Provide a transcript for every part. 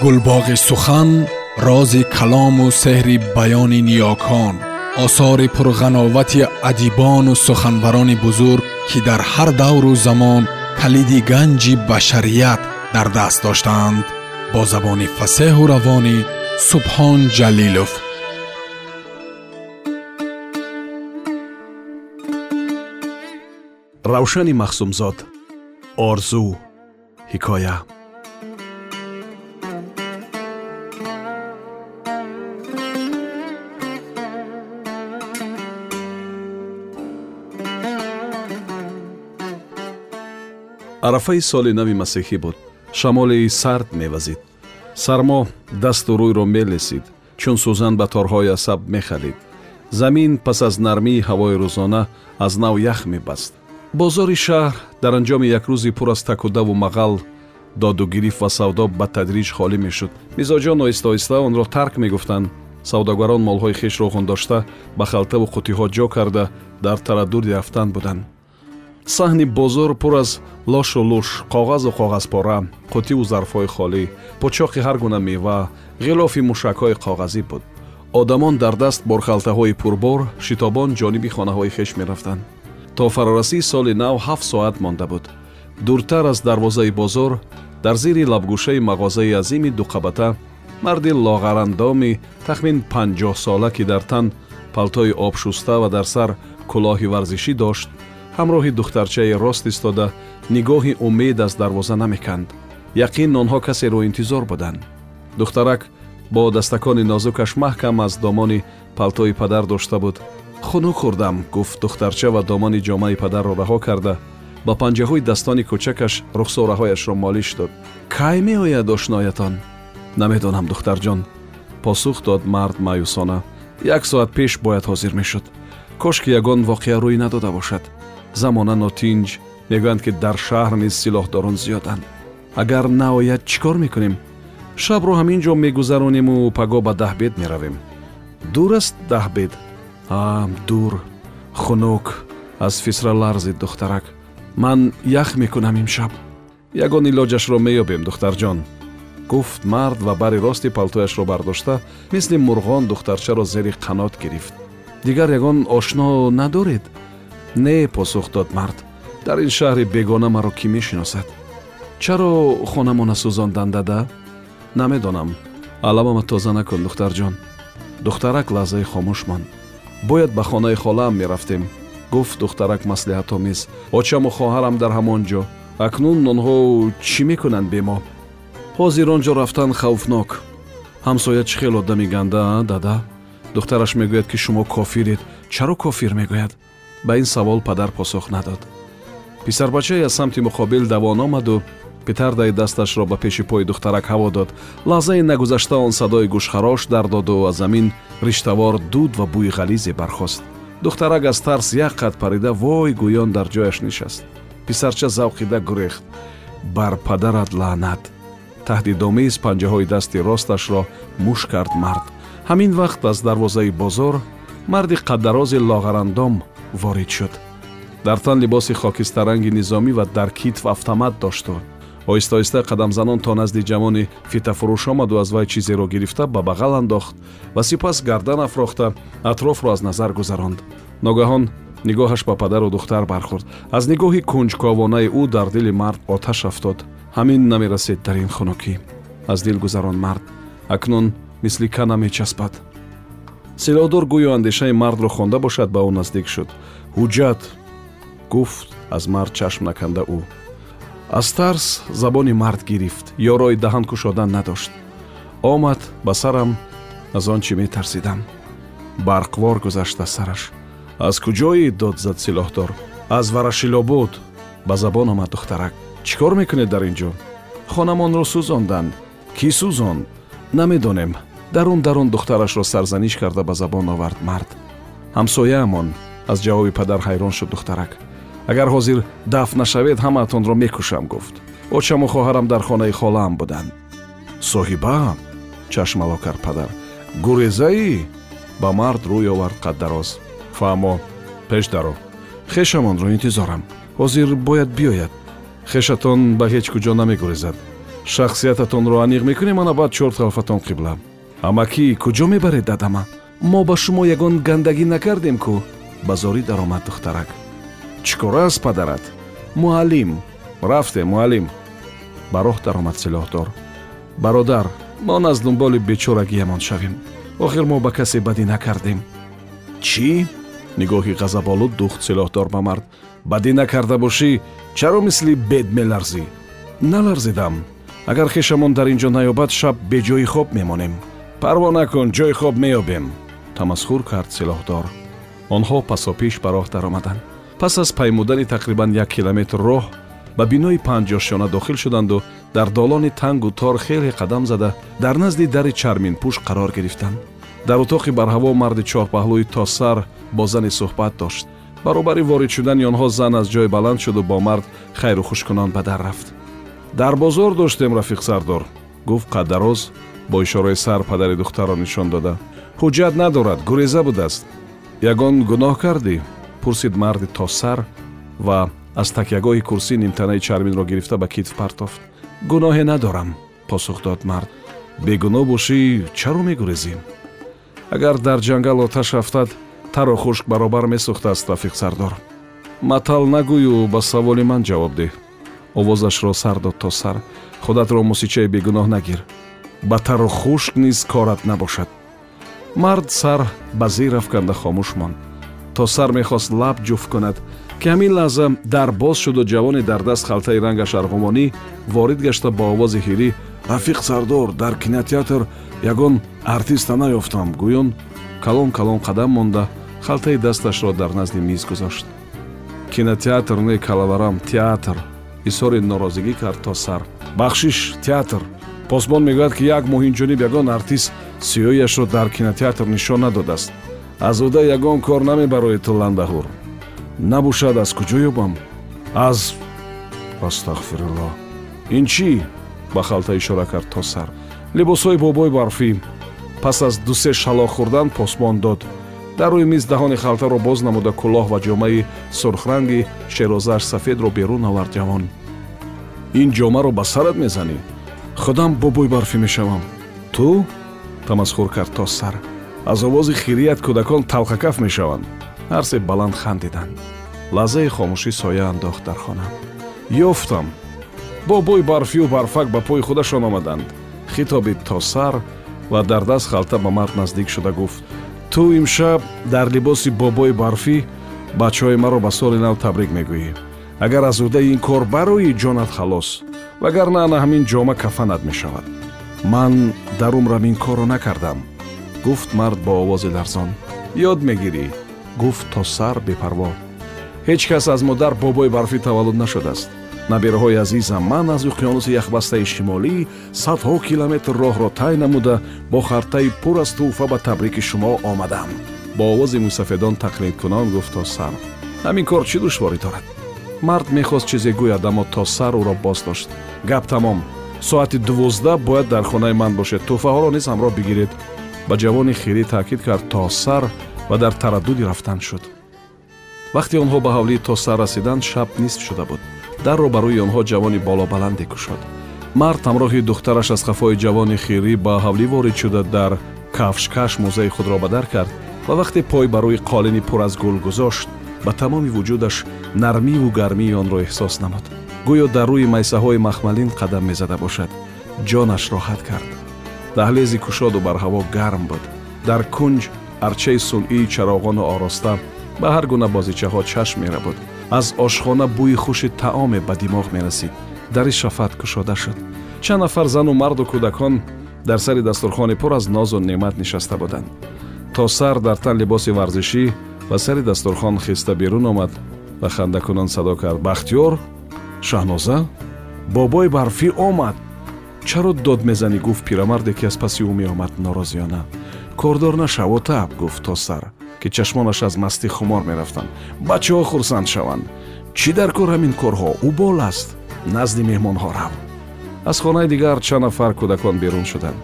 гулбоғи сухан рози калому сеҳри баёни ниёкон осори пурғановати адибону суханбарони бузург ки дар ҳар давру замон калиди ганҷи башарият дар даст доштаанд бо забони фасеҳу равонӣ субҳон ҷалилов. Равшани махсумзод орзу ҳикоя арафаи соли нави масеҳӣ буд. Шамоли сард мевазид. Сармо дасту рӯйро мелесид чун сӯзан ба торҳои асаб мехалид. Замин пас аз нармии ҳавои рӯзона аз нав ях мебаст. Бозори шаҳр дар анҷоми як рӯзи пур аз такудаву мағал доду гирифт ва савдо ба тадриҷ холӣ мешуд. Мизоҷон оҳиста оҳиста онро тарк мегуфтанд. Савдогарон молҳои хешро хондошта ба халтаву қутиҳо ҷо карда дар тараддуди рафтан буданд саҳни бозор пур аз лошу луш коғазу коғазпора қутиву зарфҳои холӣ почоқи ҳар гуна мева ғилофи мушакҳои коғазӣ буд. одамон дар даст борхалтаҳои пурбор шитобон ҷониби хонаҳои хеш мерафтанд. то фарорасии соли нав ҳафт соат монда буд. дуртар аз дарвозаи бозор дар зири лабгӯшаи мағозаи азими дуқабата марди лоғарандоми тахмин панҷоҳ сола ки дар тан палтои обшуста ва дар сар кӯлоҳи варзишӣ дошт ҳамроҳи духтарчае рост истода нигоҳи умед аз дарвоза намеканд. Яқин онҳо касеро интизор буданд. Духтарак бо дастакони нозукаш маҳкам аз домони палтои падар дошта буд. Хунук хӯрдам гуфт духтарча ва домони ҷомаи падарро раҳо карда. Ба панҷаҳои дастони кӯчакаш рухсораҳояшро молиш дод. Кай меояд ошноятон? Намедонам духтарҷон посух дод мард маъюсона як соат пеш бояд ҳозир мешуд. Кошки ягон воқеа рӯй надода бошад замона нотинҷ мегӯянд ки дар шаҳр низ силоҳдорон зиёданд. Агар наояд чӣ кор мекунем? Шабро ҳамин ҷо мегузаронему паго ба даҳбед меравем. Дур аст даҳбед а дур хунук аз фисра ларзид духтарак. Ман ях мекунам имшаб. Ягон илоҷашро меёбем духтарҷон гуфт мард ва бари рости палтояшро бардошта мисли мурғон духтарчаро зери қанот гирифт. Дигар ягон ошно надоред не посух дод мард. Дар ин шаҳри бегона маро кӣ мешиносад? Чаро хонамона сӯзондан дада намедонам. Аламама тоза накун духтарҷон духтарак лаҳзаи хомӯш монд бояд ба хонаи холаам мерафтем. Гуфт духтарак маслиҳатомез очаму хоҳарам дар ҳамон ҷо. Акнун онҳо чӣ мекунанд бе мо? Ҳозир он ҷо рафтан хавфнок. Ҳамсоя чӣ хел одами ганда дада? Духтараш мегӯяд ки шумо кофиред. Чаро кофир мегӯяд ба ин савол падар посух надод. Писарбачае аз самти муқобил давон омаду петардаи дасташро ба пеши пои духтарак ҳаво дод. Лаҳзаи нагузашта он садои гӯшхарош дар доду аз замин риштавор дуд ва бӯи ғализе бархост. Духтарак аз тарс як қад парида вой гӯён дар ҷояш нишаст. Писарча завқида гурехт. Бар падарат лаънат. Таҳдидомез панҷаҳои дасти росташро муш кард мард. Ҳамин вақт аз дарвозаи бозор марди қаддарози лоғарандом ворид шуд. Дар тан либоси хокистаранги низомӣ ва дар китф автомат дошту оҳиста оҳиста қадамзанон то назди ҷавони фитафурӯш омаду аз вай чизеро гирифта ба бағал андохт ва сипас гардан афрохта атрофро аз назар гузаронд. Ногаҳон нигоҳаш ба падару духтар бархӯрд. Аз нигоҳи кунҷковонаи ӯ дар дили мард оташ афтод. Ҳамин намерасед дар ин хунукӣ. Аз дил гузарон мард. Акнун мисли кана мечаспад силоҳдор гӯё андешаи мардро хонда бошад ба ӯ наздик шуд. Ҳуҷҷат гуфт аз мард чашм наканда ӯ. Аз тарс забони мард гирифт ёрои даҳан кушодан надошт. Омад ба сарам аз он чӣ метарсидам? Барқвор гузашта сараш. Аз куҷои дод зад силоҳдор аз варашилобуд ба забон омад духтарак. Чӣ кор мекунед дар ин ҷо? Хонамонро сӯзонданд кӣ сӯзонд намедонем дарун дарун духтарашро сарзаниш карда ба забон овард мард. Ҳамсояамон аз ҷавоби падар ҳайрон шуд духтарак. Агар ҳозир дафт нашавед ҳамаатонро мекушам гуфт. Очаму хоҳарам дар хонаи холаам буданд соҳибаам чашмало кард падар гурезаӣ ба мард рӯй овард қаддароз. Фаҳмо пеш даро хешамонро интизорам. Ҳозир бояд биёяд. Хешатон ба ҳеҷ куҷо намегурезад. Шахсиятатонро аниқ мекунем ана баъд чорт халфатон қибла амакӣ куҷо мебаред дадама? Мо ба шумо ягон гандагӣ накардем ку ба зорӣ даромад духтарак. Чӣ кора аст падарат? Муаллим рафтем муаллим. Ба роҳ даромад силоҳдор бародар мо аз дунболи бечорагиямон шавем. Охир мо ба касе бадӣ накардем. Чӣ? Нигоҳи ғазаболуд духт силоҳдор ба мард. Бадӣ накарда бошӣ чаро мисли бед меларзӣ? Наларзидам. Агар хешамон дар ин ҷо наёбад шаб беҷои хоб мемонем парво накун ҷои хоб меёбем. Тамасхур кард силоҳдор. Онҳо пасопиш ба роҳ даромаданд пас аз паймудани тақрибан як километр роҳ ба бинои панҷошона дохил шуданду дар долони тангу тор хеле қадам зада дар назди дари чарминпӯш қарор гирифтанд дар утоқи барҳаво марди чорпаҳлӯи то сар бо зане суҳбат дошт. Баробари ворид шудани онҳо зан аз ҷой баланд шуду бо мард хайру хушкунон ба дар рафт. Дар бозор доштем рафиқ сардор гуфт қаддароз бо ишораи сар падари духтарро нишон дода. Ҳуҷҷат надорад гуреза будааст. Ягон гуноҳ кардӣ? Пурсид марди то сар ва аз такягоҳи курсӣ нимтанаи чарминро гирифта ба китф партофт. Гуноҳе надорам посух дод мард. Бегуноҳ бошӣ чаро мегурезӣ агар дар ҷангал оташ афтад таро хушк баробар месӯхтааст рафиқ сардор. Матал нагӯю ба саволи ман ҷавоб диҳ овозашро сар дод то сар. Худатро мусичаи бегуноҳ нагир ба тару хушк низ корат набошад. Мард сар ба зир афканда хомӯш монд то сар мехост лаб ҷуфт кунад ки ҳамин лаҳза дар боз шуду ҷавоне дар даст халтаи рангаш арғумонӣ ворид гашта бо овози ҳирӣ рафиқ сардор дар кинотеатр ягон артиста наёфтам гӯён калон калон қадам монда халтаи дасташро дар назди миз гузошт кинотеатр не калаварам театр изҳори норозигӣ кард то сар. Бахшиш театр посбон мегӯяд ки як моҳ инҷониб ягон артист сиёяшро дар кинотеатр нишон надодааст. Азуда ягон кор намебарои ту ландаҳур набошад аз куҷо ёбам? Аз астағфирулло ин чӣ? Ба халта ишора кард то сар. Либосҳои бобои барфӣ. Пас аз дусе шалоқ хӯрдан посбон дод. Дар рӯи миз ដា ҳони халтаро боз намуда кӯлоҳ ва ҷомаи сурхранги шерозааш сафедро берун овард ҷавон. Ин ҷомаро ба сарат мезанӣ худам бобои барфӣ мешавам. Ту тамасхур кард то сар. Аз овози хирият кӯдакон талхакаф мешаванд. Ҳарсе баланд хандиданд лаҳзаи хомӯшӣ соя андохт дар хона. Ёфтам. Бо бӯй барфию барфак ба пӯи худашон омаданд. Хитоби то сар ва дар даст халта ба мард наздик шуда гуфт. Ту имшаб дар либоси бобои барфӣ бачаҳои маро ба соли нав табрик мегӯӣ. Агар аз удаи ин кор барои ҷонат халос вагарна ана ҳамин ҷома кафанат мешавад. Ман дар умрам ин корро накардам. Гуфт мард бо овози ларзон ёд мегирӣ гуфт то сар бепарво. Ҳеҷ кас аз модар бобои барфӣ таваллуд нашудааст. Набераҳои азизам ман аз уқёнуси яхбастаи шимолӣ садҳо километр роҳро тай намуда бо хартаи пур аз тӯҳфа ба табрики шумо омадам. Бо овози мусафедон тақлидкунон гуфт то сар. Ҳамин кор чӣ душворӣ дорад мард мехост чизе гӯяд аммо то сар ӯро боз дошт. Гап тамом. Соати дувоздаҳ бояд дар хонаи ман бошед. Тӯҳфаҳоро низ ҳамроҳ бигиред. Ба ҷавони хирӣ таъкид кард то сар ва дар тараддуди рафтан шуд. Вақте онҳо ба ҳавлии то сар расиданд шаб нисф шуда буд. Дарро ба рӯи онҳо ҷавони болобаланде кушод мард ҳамроҳи духтараш аз хафои ҷавони хирӣ ба ҳавлӣ ворид шуда дар кафшкаш мӯзаи худро ба дар кард ва вақте пой ба рӯи қолини пур аз гул гузошт ба тамоми вуҷудаш нармиву гармии онро эҳсос намуд. Гӯё дар рӯи майсаҳои махмалин қадам мезада бошад. Ҷонаш роҳат кард. Даҳлези кушоду бар ҳаво гарм буд. Дар кунҷ арчаи сунъии чароғону ороста ба ҳар гуна бозичаҳо чашм мерабуд. Аз ошхона бӯи хуши таоме ба димоғ мерасид. Дари шафат кушода шуд. Чанд нафар зану марду кӯдакон дар сари дастурхони пур аз нозу неъмат нишаста буданд. То сар дар тан либоси варзишӣ ба сари дастурхон хиста берун омад ва хандакунон садо кард. Бахтиёр шаҳноза бобои барфӣ омад. Чаро дод мезанӣ гуфт пирамарде ки аз паси ӯ меомад норозиёна. Кордор нашав отаб гуфт то сар ки чашмонаш аз мастӣ хумор мерафтанд. Бачаҳо хурсанд шаванд. Чӣ дар кор ҳамин корҳо? Ӯ бол аст. Назди меҳмонҳо рав аз хонаи дигар чанд нафар кӯдакон берун шуданд.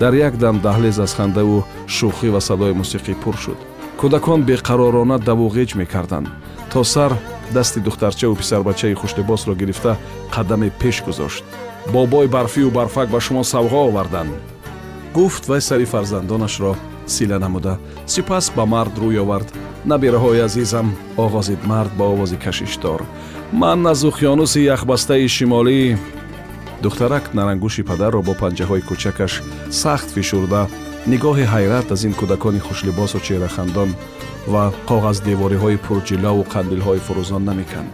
Дар як дам даҳлез аз хандаву шӯхӣ ва садои мусиқӣ пур шуд кӯдакон беқаророна даву ғеҷ мекарданд то сар дасти духтарчаву писарбачаи хушлибосро гирифта қадаме пеш гузошт. Бобои барфию барфак ба шумо савғо оварданд. Гуфт вай сари фарзандонашро сила намуда. Сипас ба мард рӯй овард. Набираҳои азизам оғозид мард ба овози кашиштор. Ман аз уқёнуси яхбастаи шимолӣ. Духтарак нарангуши падарро бо панҷаҳои кӯчакаш сахт фишурда нигоҳи ҳайрат аз ин кӯдакони хушлибосу чеҳрахандон ва коғаздевориҳои пурҷилаву қандилҳои фурӯзон намеканд.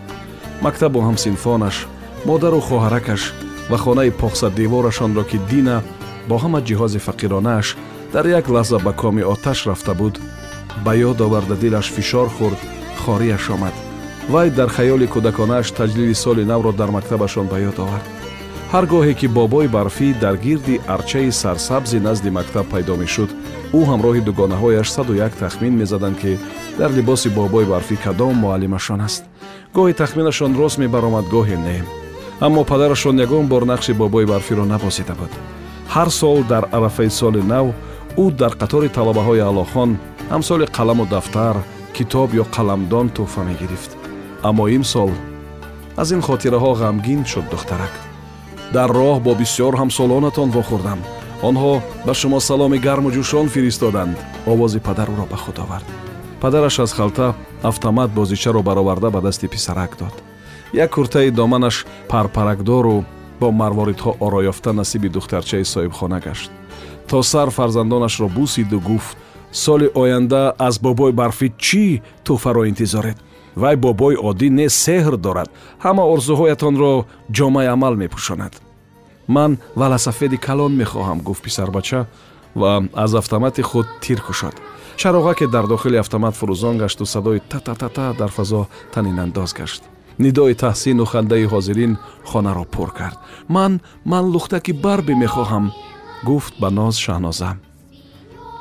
Мактабу ҳамсинфонаш модару хоҳаракаш ва хонаи поксадеворашонро ки дина бо ҳама ҷиҳози фақиронааш дар як лаҳза ба коми оташ рафта буд ба ёд оварда дилаш фишор хӯрд хорияш омад. Вай дар хаёли кӯдаконааш таҷлили соли навро дар мактабашон ба ёд овард ҳар гоҳе ки бобои барфӣ дар гирди арчаи сарсабзи назди мактаб пайдо мешуд ӯ ҳамроҳи дугонаҳояш саду як тахмин мезаданд ки дар либоси бобои барфӣ кадом муаллимашон аст. Гоҳи тахминашон рост мебаромад гоҳе не. Аммо падарашон ягон бор нақши бобои барфиро набозида буд. Ҳар сол дар арафаи соли нав ӯ дар қатори талабаҳои аълохон ҳамсоли қаламу дафтар китоб ё қаламдон тӯҳфа мегирифт. Аммо имсол аз ин хотираҳо ғамгин шуд духтарак дар роҳ бо бисьёр ҳамсолонатон вохӯрдам. Онҳо ба шумо саломи гарму ҷӯшон фиристоданд. Овози падар ӯро ба худ овард. Падараш аз халта автомат бозичаро бароварда ба дасти писарак дод. Як куртаи доманаш парпаракдору бо марворидҳо оро ёфта насиби духтарчаи соҳибхона гашт. То сар фарзандонашро бусиду гуфт. Соли оянда аз бобои барфӣ чӣ тӯҳфаро интизоред вай бобои оддӣ не сеҳр дорад ҳама орзуҳоятонро ҷомаи амал мепӯшонад. Ман валасафеди калон мехоҳам гуфт писарбача ва аз автомати худ тир кушод чароғаке дар дохили автомат фурӯзон гашту садои тататата дар фазо танинандоз гашт. Нидои таҳсину хандаи ҳозирин хонаро пур кард. Ман ман лухтаки барби мехоҳам гуфт ба ноз шаҳноза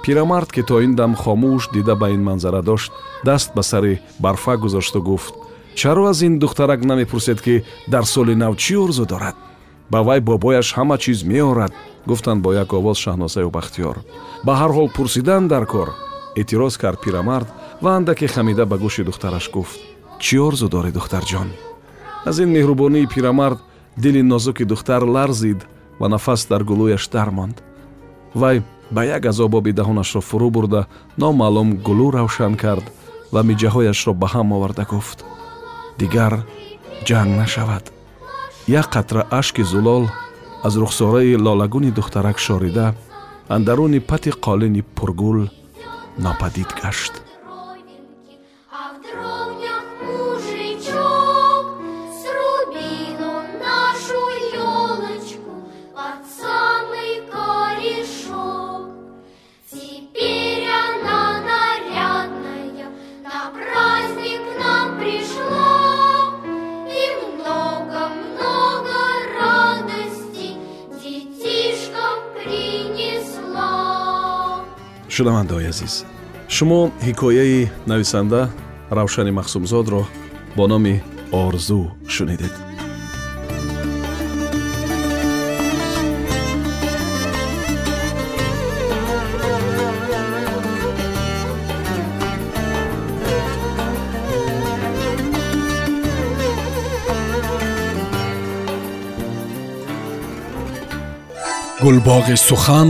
пирамард ки то ин дам хомӯш дида ба ин манзара дошт даст ба сари барфа гузошту гуфт. Чаро аз ин духтарак намепурсед ки дар соли нав чӣ орзу дорад? Ба вай бобояш ҳама чиз меорад гуфтанд бо як овоз шаҳнозаю бахтиёр. Ба ҳар ҳол пурсидан дар кор эътироз кард пирамард ва андаке хамида ба гӯши духтараш гуфт. Чӣ орзу дорӣ духтарҷон аз ин меҳрубонии пирамард дили нозуки духтар ларзид ва нафас дар гулӯяш дармонд. Вай ба як азобоби даҳонашро фурӯ бурда номаълум гулӯ равшан кард ва миҷаҳояшро ба ҳам оварда гуфт. Дигар ҷанг нашавад. Як қатра ашки зулол аз рухсораи лолагуни духтарак шорида андаруни пати қолини пургул нопадид гашт шунавандаои азиз шумо ҳикояи нависанда равшани махсумзодро бо номи орзу шунидед гулбоғи сухан